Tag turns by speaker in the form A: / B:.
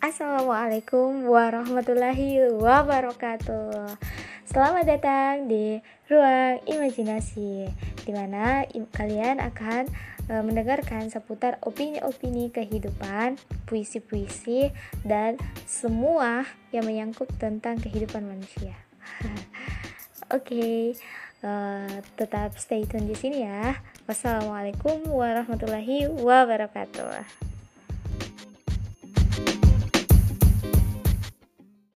A: Assalamualaikum warahmatullahi wabarakatuh Selamat datang di Ruang Imajinasi di mana kalian akan e, mendengarkan seputar opini-opini kehidupan, puisi-puisi, dan semua yang menyangkut tentang kehidupan manusia Oke, okay, tetap stay tune di sini ya. Wassalamualaikum warahmatullahi wabarakatuh.